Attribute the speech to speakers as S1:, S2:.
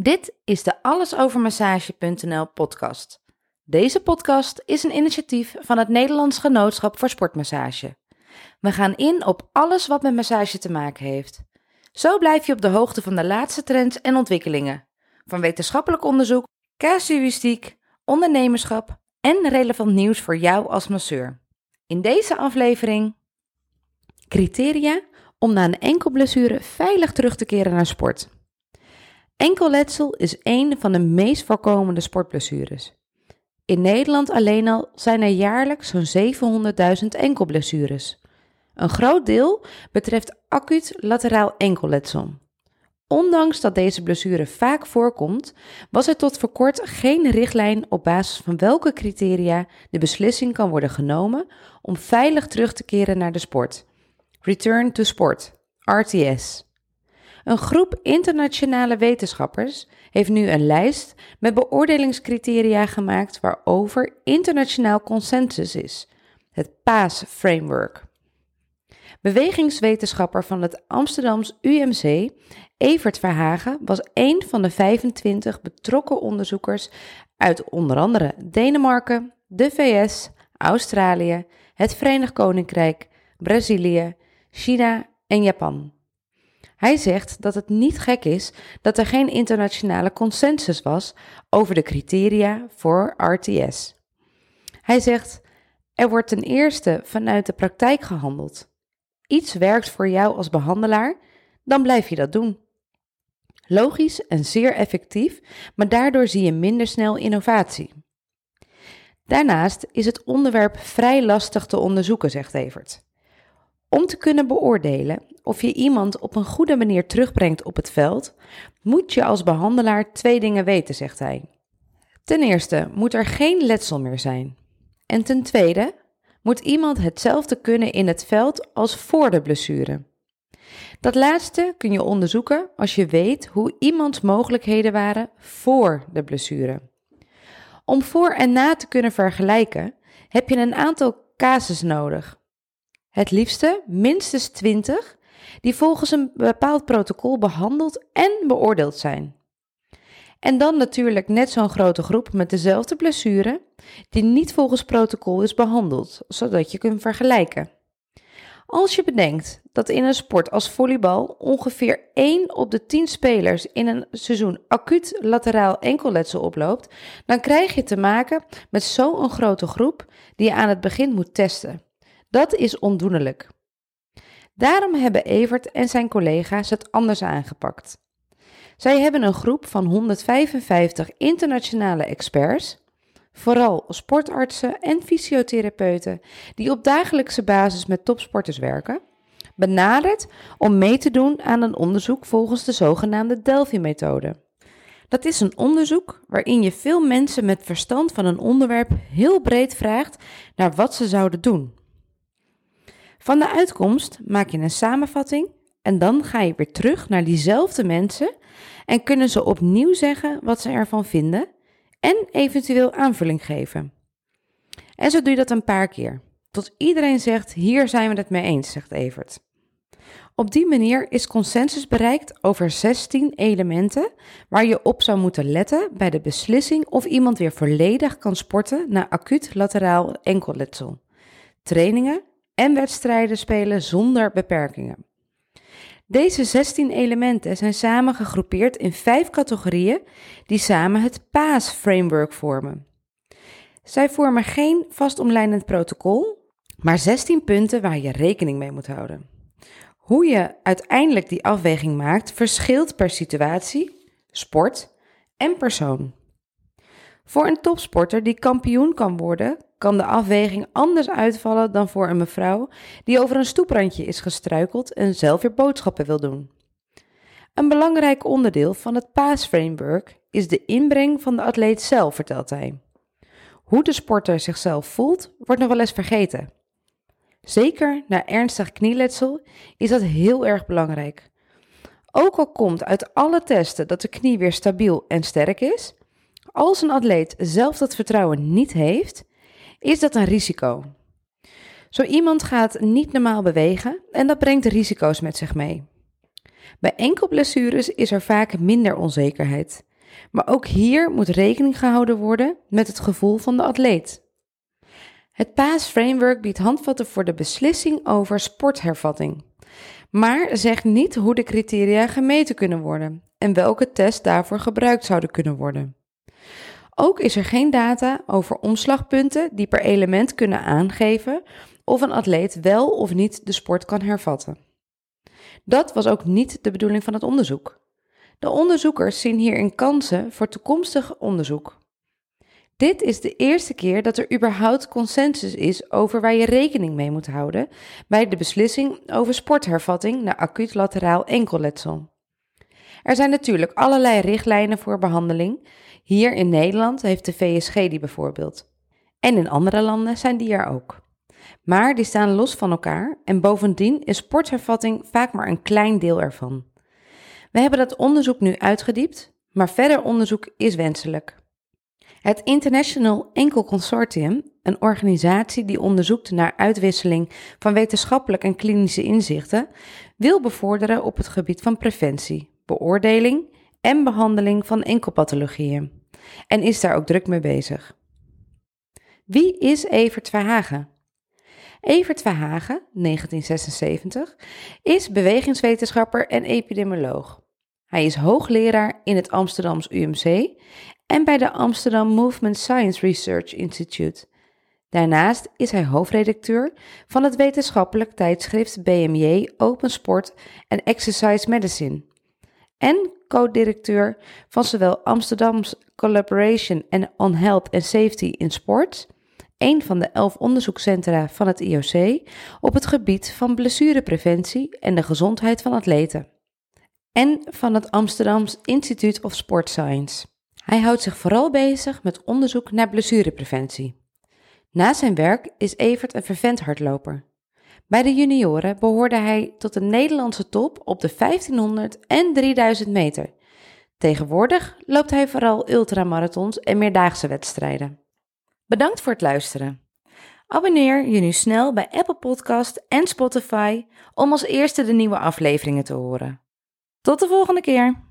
S1: Dit is de allesovermassage.nl podcast. Deze podcast is een initiatief van het Nederlands Genootschap voor Sportmassage. We gaan in op alles wat met massage te maken heeft. Zo blijf je op de hoogte van de laatste trends en ontwikkelingen. Van wetenschappelijk onderzoek, casuïstiek, ondernemerschap en relevant nieuws voor jou als masseur. In deze aflevering criteria om na een enkelblessure veilig terug te keren naar sport. Enkelletsel is een van de meest voorkomende sportblessures. In Nederland alleen al zijn er jaarlijks zo'n 700.000 enkelblessures. Een groot deel betreft acuut lateraal enkelletsel. Ondanks dat deze blessure vaak voorkomt, was er tot voor kort geen richtlijn op basis van welke criteria de beslissing kan worden genomen om veilig terug te keren naar de sport. Return to Sport, RTS. Een groep internationale wetenschappers heeft nu een lijst met beoordelingscriteria gemaakt waarover internationaal consensus is, het PAS-framework. Bewegingswetenschapper van het Amsterdams UMC, Evert Verhagen, was een van de 25 betrokken onderzoekers uit onder andere Denemarken, de VS, Australië, het Verenigd Koninkrijk, Brazilië, China en Japan. Hij zegt dat het niet gek is dat er geen internationale consensus was over de criteria voor RTS. Hij zegt: Er wordt ten eerste vanuit de praktijk gehandeld. Iets werkt voor jou als behandelaar, dan blijf je dat doen. Logisch en zeer effectief, maar daardoor zie je minder snel innovatie. Daarnaast is het onderwerp vrij lastig te onderzoeken, zegt Evert. Om te kunnen beoordelen of je iemand op een goede manier terugbrengt op het veld, moet je als behandelaar twee dingen weten, zegt hij. Ten eerste moet er geen letsel meer zijn. En ten tweede moet iemand hetzelfde kunnen in het veld als voor de blessure. Dat laatste kun je onderzoeken als je weet hoe iemands mogelijkheden waren voor de blessure. Om voor en na te kunnen vergelijken heb je een aantal casus nodig het liefste minstens 20, die volgens een bepaald protocol behandeld en beoordeeld zijn. En dan natuurlijk net zo'n grote groep met dezelfde blessure, die niet volgens protocol is behandeld, zodat je kunt vergelijken. Als je bedenkt dat in een sport als volleybal ongeveer 1 op de 10 spelers in een seizoen acuut lateraal enkelletsel oploopt, dan krijg je te maken met zo'n grote groep die je aan het begin moet testen. Dat is ondoenlijk. Daarom hebben Evert en zijn collega's het anders aangepakt. Zij hebben een groep van 155 internationale experts, vooral sportartsen en fysiotherapeuten die op dagelijkse basis met topsporters werken, benaderd om mee te doen aan een onderzoek volgens de zogenaamde Delphi-methode. Dat is een onderzoek waarin je veel mensen met verstand van een onderwerp heel breed vraagt naar wat ze zouden doen. Van de uitkomst maak je een samenvatting en dan ga je weer terug naar diezelfde mensen en kunnen ze opnieuw zeggen wat ze ervan vinden en eventueel aanvulling geven. En zo doe je dat een paar keer, tot iedereen zegt: Hier zijn we het mee eens, zegt Evert. Op die manier is consensus bereikt over 16 elementen waar je op zou moeten letten bij de beslissing of iemand weer volledig kan sporten na acuut lateraal enkelletsel. Trainingen, en wedstrijden spelen zonder beperkingen. Deze 16 elementen zijn samen gegroepeerd in vijf categorieën die samen het PAAS-framework vormen. Zij vormen geen vastomlijnend protocol, maar 16 punten waar je rekening mee moet houden. Hoe je uiteindelijk die afweging maakt verschilt per situatie, sport en persoon. Voor een topsporter die kampioen kan worden, kan de afweging anders uitvallen dan voor een mevrouw die over een stoeprandje is gestruikeld en zelf weer boodschappen wil doen. Een belangrijk onderdeel van het PAAS-framework is de inbreng van de atleet zelf, vertelt hij. Hoe de sporter zichzelf voelt, wordt nog wel eens vergeten. Zeker na ernstig knieletsel is dat heel erg belangrijk. Ook al komt uit alle testen dat de knie weer stabiel en sterk is, als een atleet zelf dat vertrouwen niet heeft, is dat een risico. Zo iemand gaat niet normaal bewegen en dat brengt risico's met zich mee. Bij enkelblessures is er vaak minder onzekerheid Maar ook hier moet rekening gehouden worden met het gevoel van de atleet. Het PAS Framework biedt handvatten voor de beslissing over sporthervatting, maar zegt niet hoe de criteria gemeten kunnen worden en welke tests daarvoor gebruikt zouden kunnen worden. Ook is er geen data over omslagpunten die per element kunnen aangeven of een atleet wel of niet de sport kan hervatten. Dat was ook niet de bedoeling van het onderzoek. De onderzoekers zien hierin kansen voor toekomstig onderzoek. Dit is de eerste keer dat er überhaupt consensus is over waar je rekening mee moet houden bij de beslissing over sporthervatting na acuut lateraal enkelletsel. Er zijn natuurlijk allerlei richtlijnen voor behandeling. Hier in Nederland heeft de VSG die bijvoorbeeld. En in andere landen zijn die er ook. Maar die staan los van elkaar en bovendien is sporthervatting vaak maar een klein deel ervan. We hebben dat onderzoek nu uitgediept, maar verder onderzoek is wenselijk. Het International Enkel Consortium, een organisatie die onderzoekt naar uitwisseling van wetenschappelijk en klinische inzichten, wil bevorderen op het gebied van preventie, beoordeling en behandeling van enkelpathologieën en is daar ook druk mee bezig. Wie is Evert Verhagen? Evert Verhagen, 1976, is bewegingswetenschapper en epidemioloog. Hij is hoogleraar in het Amsterdams UMC en bij de Amsterdam Movement Science Research Institute. Daarnaast is hij hoofdredacteur van het wetenschappelijk tijdschrift BMJ Open Sport en Exercise Medicine en co-directeur van zowel Amsterdam's Collaboration on Health and Safety in Sport, een van de elf onderzoekscentra van het IOC op het gebied van blessurepreventie en de gezondheid van atleten, en van het Amsterdams Institute of Sport Science. Hij houdt zich vooral bezig met onderzoek naar blessurepreventie. Na zijn werk is Evert een vervent hardloper. Bij de junioren behoorde hij tot de Nederlandse top op de 1500 en 3000 meter. Tegenwoordig loopt hij vooral ultramarathons en meerdaagse wedstrijden. Bedankt voor het luisteren. Abonneer je nu snel bij Apple Podcast en Spotify om als eerste de nieuwe afleveringen te horen. Tot de volgende keer.